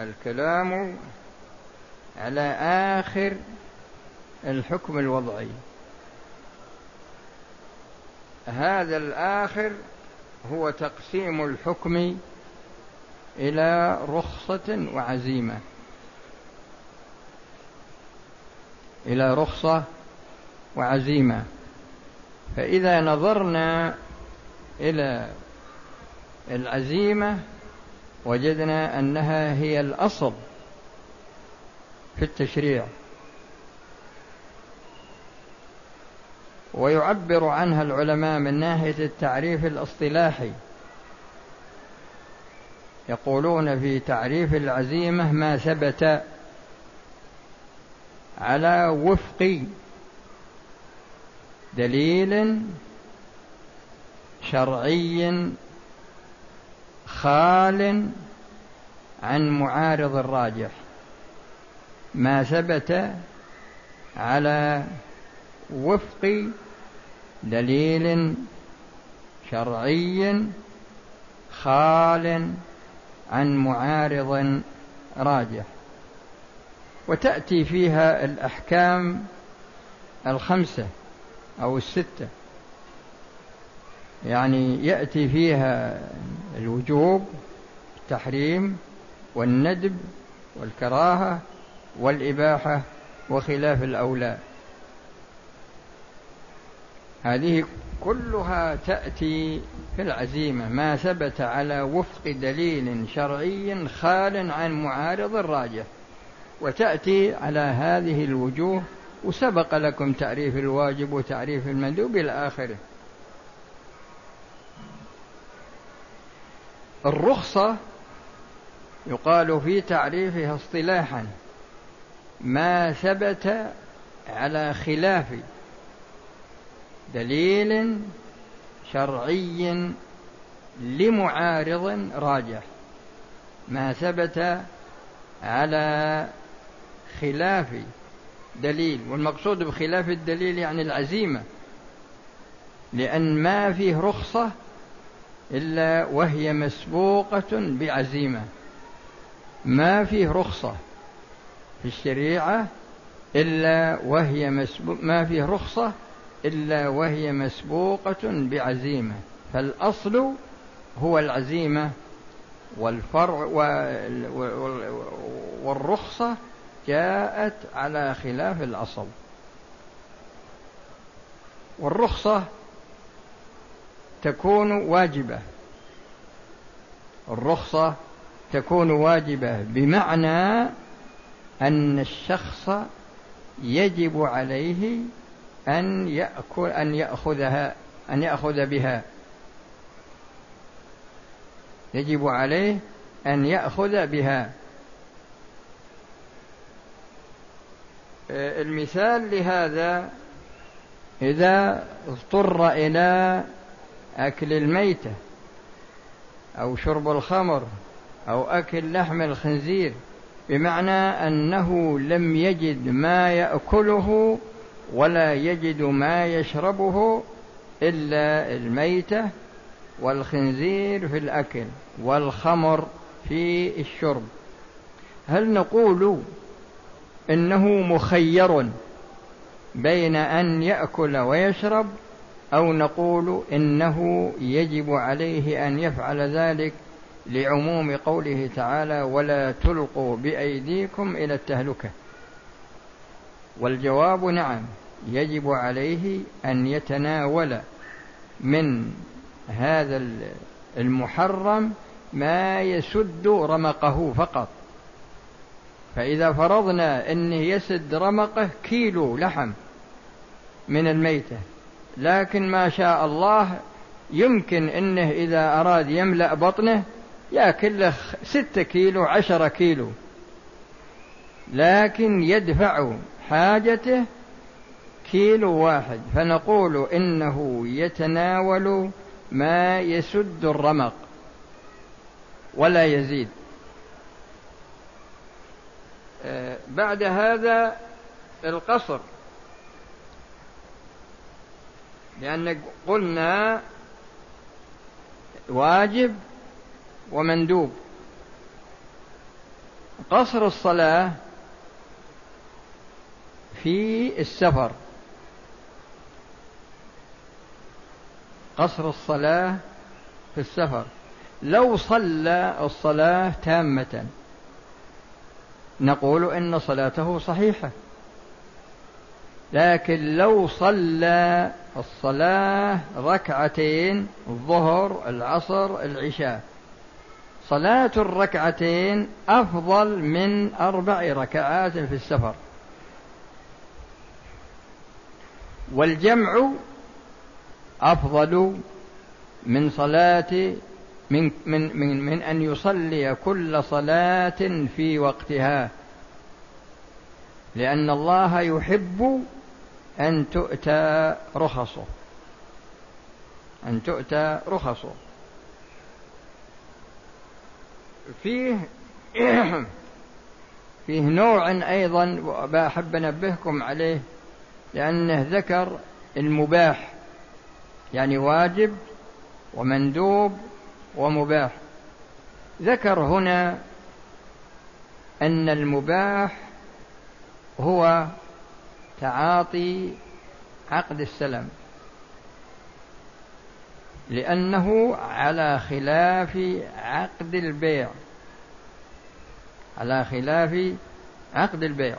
الكلام على آخر الحكم الوضعي. هذا الآخر هو تقسيم الحكم إلى رخصة وعزيمة. إلى رخصة وعزيمة. فإذا نظرنا إلى العزيمة وجدنا أنها هي الأصل في التشريع. ويعبر عنها العلماء من ناحية التعريف الإصطلاحي. يقولون في تعريف العزيمة ما ثبت على وفق دليل شرعي خال عن معارض الراجح. ما ثبت على وفق دليل شرعي خال عن معارض راجح. وتأتي فيها الأحكام الخمسة أو الستة. يعني يأتي فيها الوجوب التحريم والندب والكراهة والإباحة وخلاف الأولى. هذه كلها تأتي في العزيمة ما ثبت على وفق دليل شرعي خال عن معارض الراجح. وتأتي على هذه الوجوه وسبق لكم تعريف الواجب وتعريف المندوب إلى آخره. الرخصة يقال في تعريفها اصطلاحا ما ثبت على خلاف دليل شرعي لمعارض راجح. ما ثبت على خلاف دليل والمقصود بخلاف الدليل يعني العزيمة لأن ما فيه رخصة إلا وهي مسبوقة بعزيمة. ما فيه رخصة في الشريعة إلا وهي ما فيه رخصة إلا وهي مسبوقة بعزيمة. فالأصل هو العزيمة والفرع والرخصة جاءت على خلاف الأصل. والرخصة تكون واجبة. الرخصة تكون واجبة بمعنى أن الشخص يجب عليه أن يأكل أن يأخذها أن يأخذ بها. يجب عليه أن يأخذ بها. آه، المثال لهذا إذا اضطر إلى أكل الميتة أو شرب الخمر أو أكل لحم الخنزير بمعنى أنه لم يجد ما يأكله ولا يجد ما يشربه إلا الميتة والخنزير في الأكل والخمر في الشرب. هل نقول إنه مخير بين أن يأكل ويشرب أو نقول إنه يجب عليه أن يفعل ذلك لعموم قوله تعالى ولا تلقوا بأيديكم إلى التهلكة. والجواب نعم يجب عليه أن يتناول من هذا المحرم ما يسد رمقه فقط. فإذا فرضنا أنه يسد رمقه كيلو لحم من الميتة لكن ما شاء الله يمكن أنه إذا أراد يملأ بطنه يأكل له ستة كيلو عشرة كيلو. لكن يدفع حاجته كيلو واحد. فنقول إنه يتناول ما يسد الرمق ولا يزيد. آه، بعد هذا القصر لأن قلنا واجب ومندوب. قصر الصلاة في السفر. قصر الصلاة في السفر. لو صلى الصلاة تامة نقول إن صلاته صحيحة. لكن لو صلى الصلاة ركعتين الظهر العصر العشاء. صلاة الركعتين أفضل من أربع ركعات في السفر. والجمع أفضل من صلاة من من من من أن يصلي كل صلاة في وقتها. لأن الله يحب أن تؤتى رخصه. أن تؤتى رخصه. فيه فيه نوع أيضا وأحب أنبهكم عليه لأنه ذكر المباح يعني واجب ومندوب ومباح. ذكر هنا أن المباح هو تعاطي عقد السلم لأنه على خلاف عقد البيع. على خلاف عقد البيع.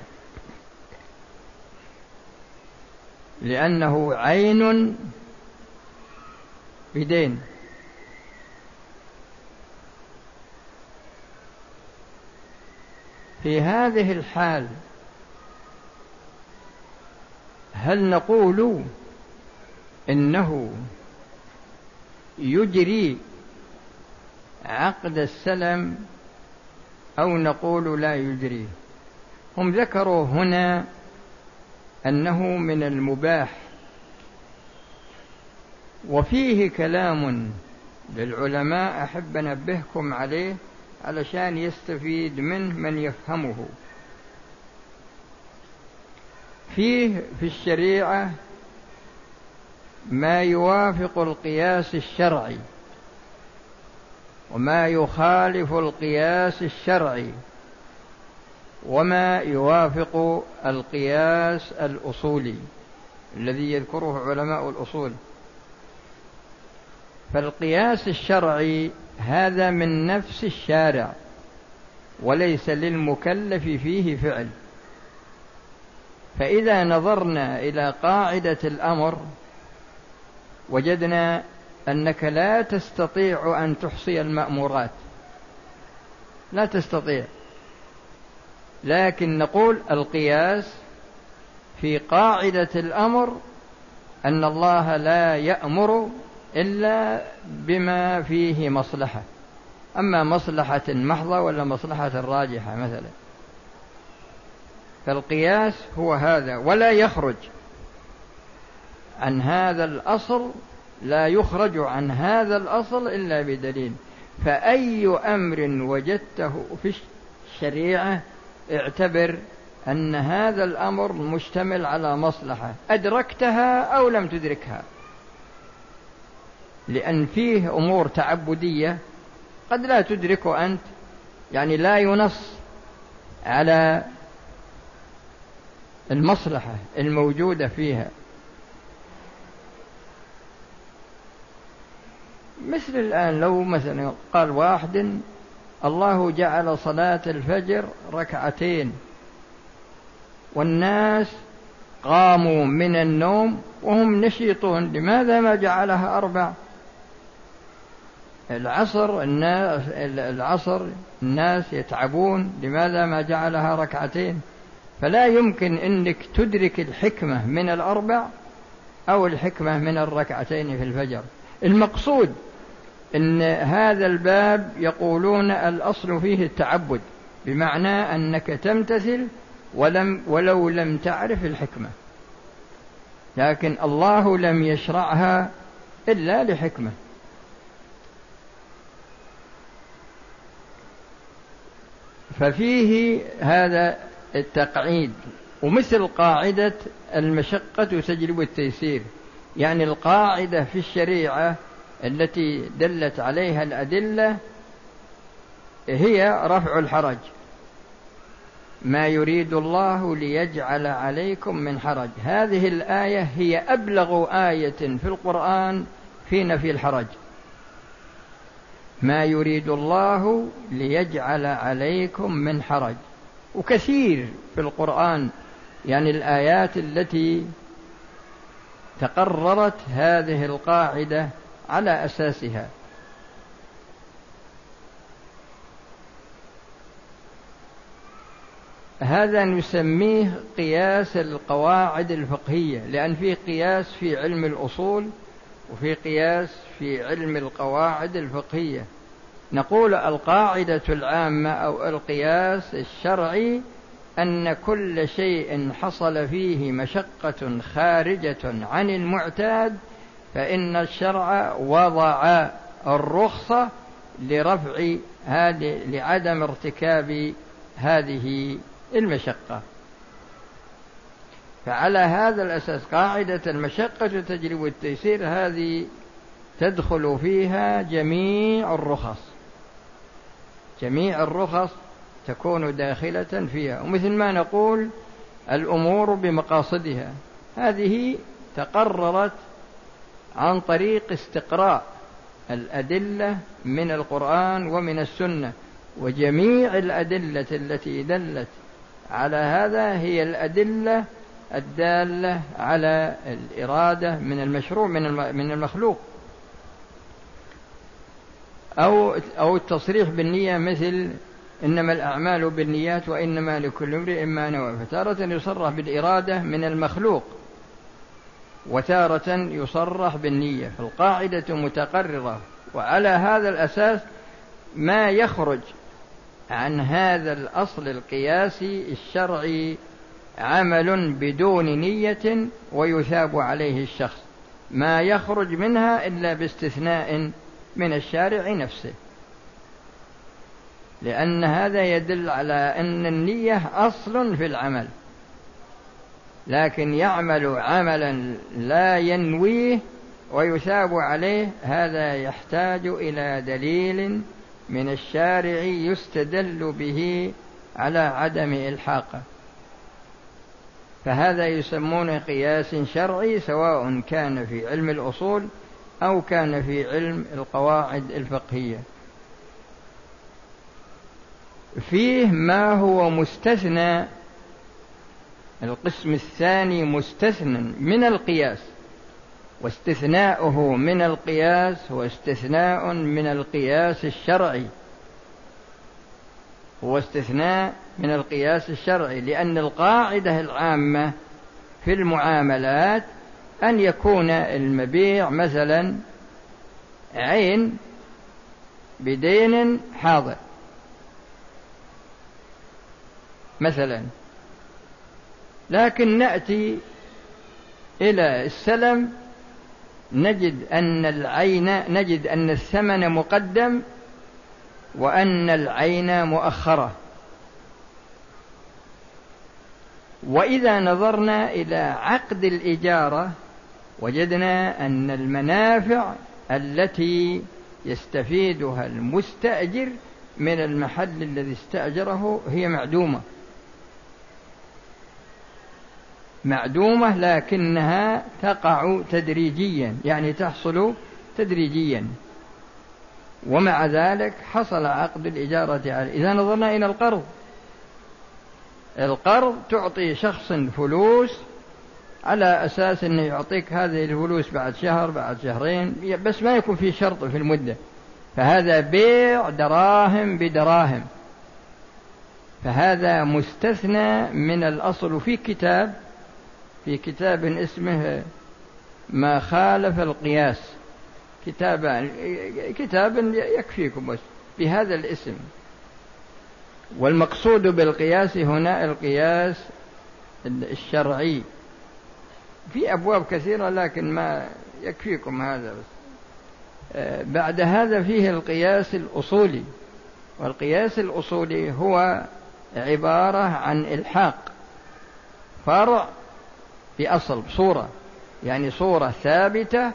لأنه عين بدين. في هذه الحال هل نقول إنه يجري عقد السلم أو نقول لا يجري؟ هم ذكروا هنا أنه من المباح. وفيه كلام للعلماء أحب أنبهكم عليه علشان يستفيد منه من يفهمه. فيه في الشريعة ما يوافق القياس الشرعي وما يخالف القياس الشرعي وما يوافق القياس الأصولي الذي يذكره علماء الأصول. فالقياس الشرعي هذا من نفس الشارع وليس للمكلف فيه فعل. فإذا نظرنا إلى قاعدة الأمر وجدنا أنك لا تستطيع أن تحصي المأمورات. لا تستطيع. لكن نقول القياس في قاعدة الأمر أن الله لا يأمر إلا بما فيه مصلحة. أما مصلحة محضة ولا مصلحة راجحة مثلا. فالقياس هو هذا ولا يخرج عن هذا الأصل لا يخرج عن هذا الأصل إلا بدليل. فأي أمر وجدته في الشريعة اعتبر أن هذا الأمر مشتمل على مصلحة أدركتها أو لم تدركها. لأن فيه أمور تعبدية قد لا تدرك أنت يعني لا ينص على المصلحة الموجودة فيها. مثل الآن لو مثلا قال واحد الله جعل صلاة الفجر ركعتين والناس قاموا من النوم وهم نشيطون لماذا ما جعلها أربع؟ العصر الناس العصر الناس يتعبون لماذا ما جعلها ركعتين؟ فلا يمكن إنك تدرك الحكمة من الأربع أو الحكمة من الركعتين في الفجر. المقصود إن هذا الباب يقولون الأصل فيه التعبد بمعنى أنك تمتثل ولم ولو لم تعرف الحكمة. لكن الله لم يشرعها إلا لحكمة. ففيه هذا التقعيد ومثل قاعدة المشقة تجلب التيسير يعني القاعدة في الشريعة التي دلت عليها الأدلة هي رفع الحرج. ما يريد الله ليجعل عليكم من حرج. هذه الآية هي أبلغ آية في القرآن في نفي الحرج. ما يريد الله ليجعل عليكم من حرج. وكثير في القرآن يعني الآيات التي تقررت هذه القاعدة على أساسها. هذا نسميه قياس القواعد الفقهية لأن في قياس في علم الأصول وفي قياس في علم القواعد الفقهية. نقول القاعدة العامة أو القياس الشرعي أن كل شيء حصل فيه مشقة خارجة عن المعتاد فإن الشرع وضع الرخصة لرفع هذه لعدم ارتكاب هذه المشقة. فعلى هذا الأساس قاعدة المشقة تجلب التيسير هذه تدخل فيها جميع الرخص. جميع الرخص تكون داخلة فيها. ومثل ما نقول الأمور بمقاصدها. هذه تقررت عن طريق استقراء الأدلة من القرآن ومن السنة. وجميع الأدلة التي دلت على هذا هي الأدلة الدالة على الإرادة من المشروع من المخلوق. أو أو التصريح بالنية مثل إنما الأعمال بالنيات وإنما لكل امرئ ما نوى. فتارة يصرح بالإرادة من المخلوق وتارة يصرح بالنية. فالقاعدة متقررة وعلى هذا الأساس ما يخرج عن هذا الأصل القياسي الشرعي عمل بدون نية ويثاب عليه الشخص. ما يخرج منها إلا باستثناء من الشارع نفسه. لأن هذا يدل على أن النية أصل في العمل. لكن يعمل عملا لا ينويه ويثاب عليه هذا يحتاج إلى دليل من الشارع يستدل به على عدم إلحاقه فهذا يسمون قياس شرعي سواء كان في علم الأصول أو كان في علم القواعد الفقهية. فيه ما هو مستثنى القسم الثاني مستثنى من القياس واستثناؤه من القياس هو استثناء من القياس الشرعي. هو استثناء من القياس الشرعي لأن القاعدة العامة في المعاملات أن يكون المبيع مثلا عين بدين حاضر. مثلا. لكن نأتي إلى السلم نجد أن العين نجد أن الثمن مقدم وأن العين مؤخرة. وإذا نظرنا إلى عقد الإجارة وجدنا أن المنافع التي يستفيدها المستأجر من المحل الذي استأجره هي معدومة. معدومة لكنها تقع تدريجيا يعني تحصل تدريجيا. ومع ذلك حصل عقد الإجارة عليه إذا نظرنا إلى القرض. القرض تعطي شخص فلوس على أساس أنه يعطيك هذه الفلوس بعد شهر بعد شهرين بس ما يكون في شرط في المدة. فهذا بيع دراهم بدراهم. فهذا مستثنى من الأصل في كتاب في كتاب اسمه ما خالف القياس. كتاب كتاب يكفيكم بس بهذا الاسم. والمقصود بالقياس هنا القياس الشرعي. في أبواب كثيرة لكن ما يكفيكم هذا بس. آه، بعد هذا فيه القياس الأصولي. والقياس الأصولي هو عبارة عن إلحاق. فرع بأصل صورة. يعني صورة ثابتة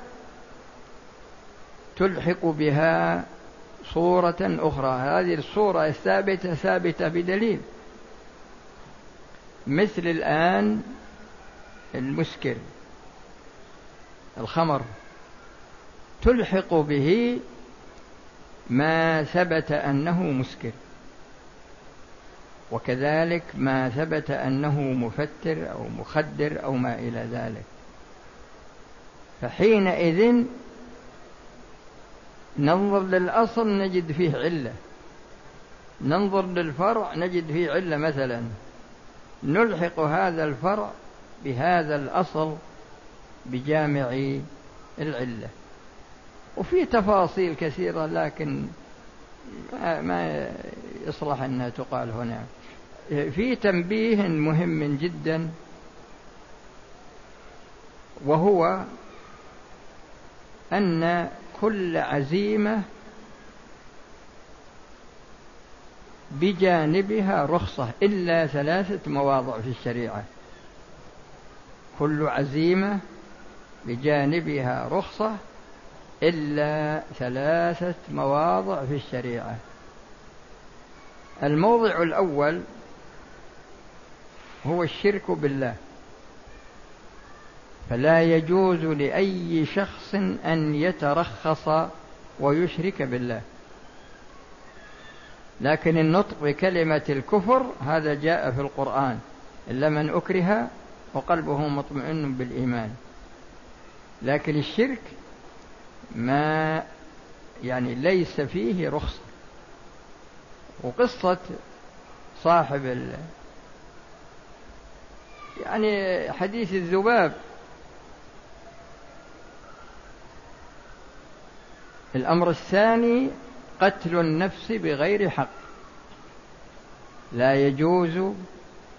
تلحق بها صورة أخرى. هذه الصورة الثابتة ثابتة بدليل. مثل الآن المسكر الخمر تلحق به ما ثبت أنه مسكر وكذلك ما ثبت أنه مفتر أو مخدر أو ما إلى ذلك. فحينئذ ننظر للأصل نجد فيه علة. ننظر للفرع نجد فيه علة مثلا نلحق هذا الفرع بهذا الأصل بجامع العلة. وفي تفاصيل كثيرة لكن ما يصلح أنها تقال هنا. في تنبيه مهم جدا وهو أن كل عزيمة بجانبها رخصة إلا ثلاثة مواضع في الشريعة. كل عزيمة بجانبها رخصة إلا ثلاثة مواضع في الشريعة. الموضع الأول هو الشرك بالله. فلا يجوز لأي شخص أن يترخص ويشرك بالله. لكن النطق بكلمة الكفر هذا جاء في القرآن. إلا من أكره وقلبه مطمئن بالإيمان. لكن الشرك ما يعني ليس فيه رخصة. وقصة صاحب ال يعني حديث الذباب. الأمر الثاني قتل النفس بغير حق. لا يجوز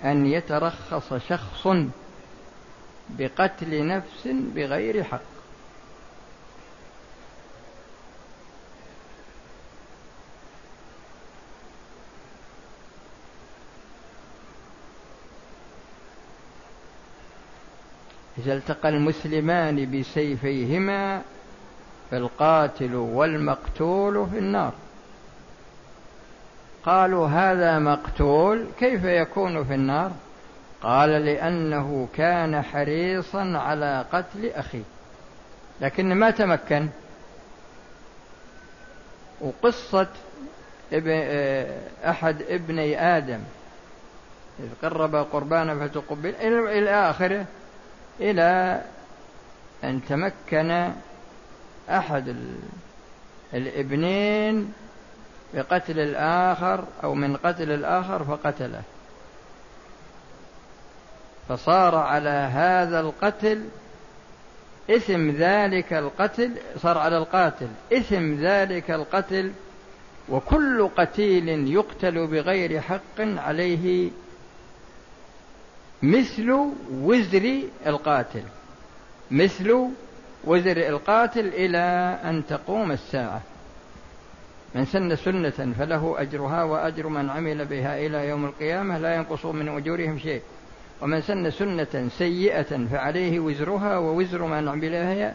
أن يترخص شخص بقتل نفس بغير حق. إذا التقى المسلمان بسيفيهما فالقاتل والمقتول في النار. قالوا هذا مقتول كيف يكون في النار؟ قال لأنه كان حريصا على قتل أخيه. لكن ما تمكن. وقصة أحد ابني آدم. إذ قرب قربانا فتقبل إلى آخره إلى أن تمكن أحد الابنين بقتل الآخر أو من قتل الآخر فقتله. فصار على هذا القتل إثم ذلك القتل صار على القاتل إثم ذلك القتل وكل قتيل يقتل بغير حق عليه مثل وزر القاتل مثل وزر القاتل إلى أن تقوم الساعة. من سن سنة فله أجرها وأجر من عمل بها إلى يوم القيامة لا ينقص من أجورهم شيء. ومن سن سنة سيئة فعليه وزرها ووزر من عمل بها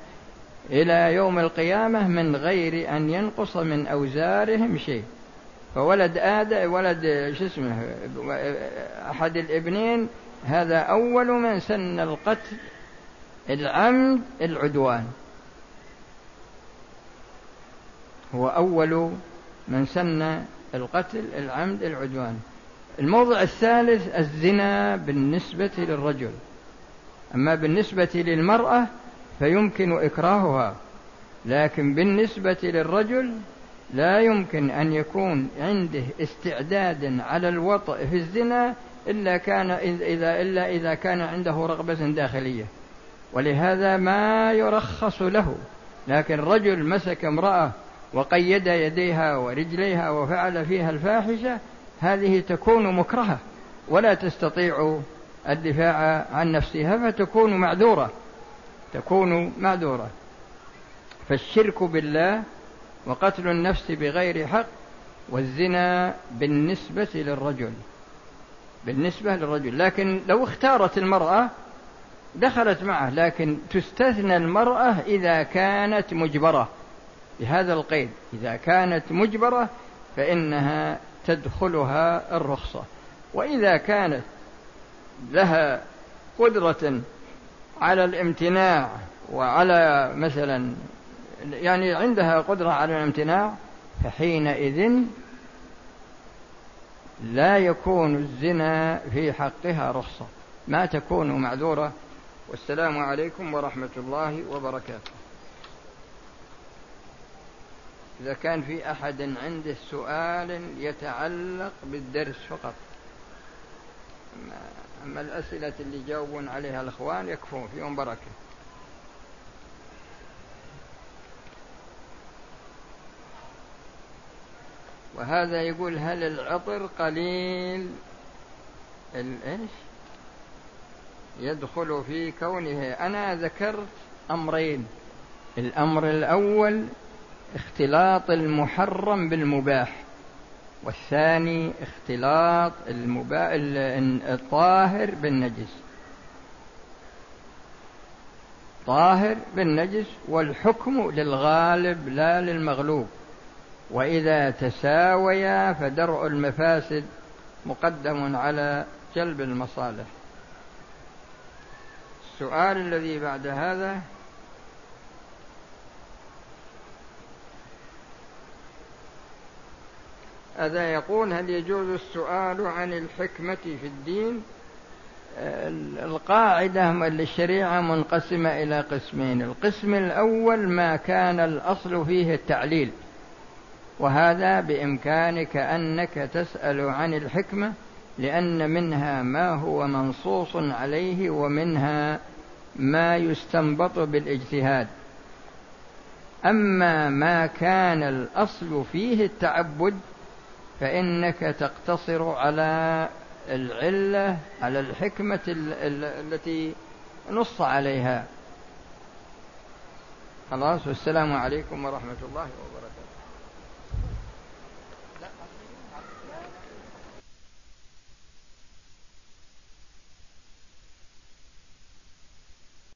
إلى يوم القيامة من غير أن ينقص من أوزارهم شيء. فولد آدم ولد شو اسمه أحد الابنين هذا أول من سن القتل العمد العدوان. هو أول من سن القتل العمد العدوان. الموضع الثالث الزنا بالنسبة للرجل. أما بالنسبة للمرأة فيمكن إكراهها لكن بالنسبة للرجل لا يمكن أن يكون عنده استعداد على الوطء في الزنا إلا كان إذا إلا إذا كان عنده رغبة داخلية. ولهذا ما يرخص له لكن رجل مسك امرأة وقيد يديها ورجليها وفعل فيها الفاحشة هذه تكون مكرهة ولا تستطيع الدفاع عن نفسها فتكون معذورة تكون معذورة. فالشرك بالله وقتل النفس بغير حق والزنا بالنسبة للرجل بالنسبة للرجل. لكن لو اختارت المرأة دخلت معه لكن تستثنى المرأة إذا كانت مجبرة. بهذا القيد. إذا كانت مجبرة فإنها تدخلها الرخصة. وإذا كانت لها قدرة على الامتناع وعلى مثلا يعني عندها قدرة على الامتناع فحينئذ لا يكون الزنا في حقها رخصة. ما تكون معذورة. والسلام عليكم ورحمة الله وبركاته. إذا كان في أحد عنده سؤال يتعلق بالدرس فقط. أما الأسئلة اللي جاوبون عليها الأخوان يكفون فيهم بركة. وهذا يقول هل العطر قليل؟ إيش؟ يدخل في كونه أنا ذكرت أمرين. الأمر الأول اختلاط المحرم بالمباح والثاني اختلاط المبا... الطاهر بالنجس. طاهر بالنجس والحكم للغالب لا للمغلوب. وإذا تساويا فدرء المفاسد مقدم على جلب المصالح. السؤال الذي بعد هذا هذا يقول هل يجوز السؤال عن الحكمة في الدين؟ القاعدة الشريعة منقسمة إلى قسمين. القسم الأول ما كان الأصل فيه التعليل وهذا بإمكانك أنك تسأل عن الحكمة لأن منها ما هو منصوص عليه ومنها ما يستنبط بالاجتهاد. أما ما كان الأصل فيه التعبد فإنك تقتصر على العلة على الحكمة التي نص عليها. خلاص والسلام عليكم ورحمة الله وبركاته.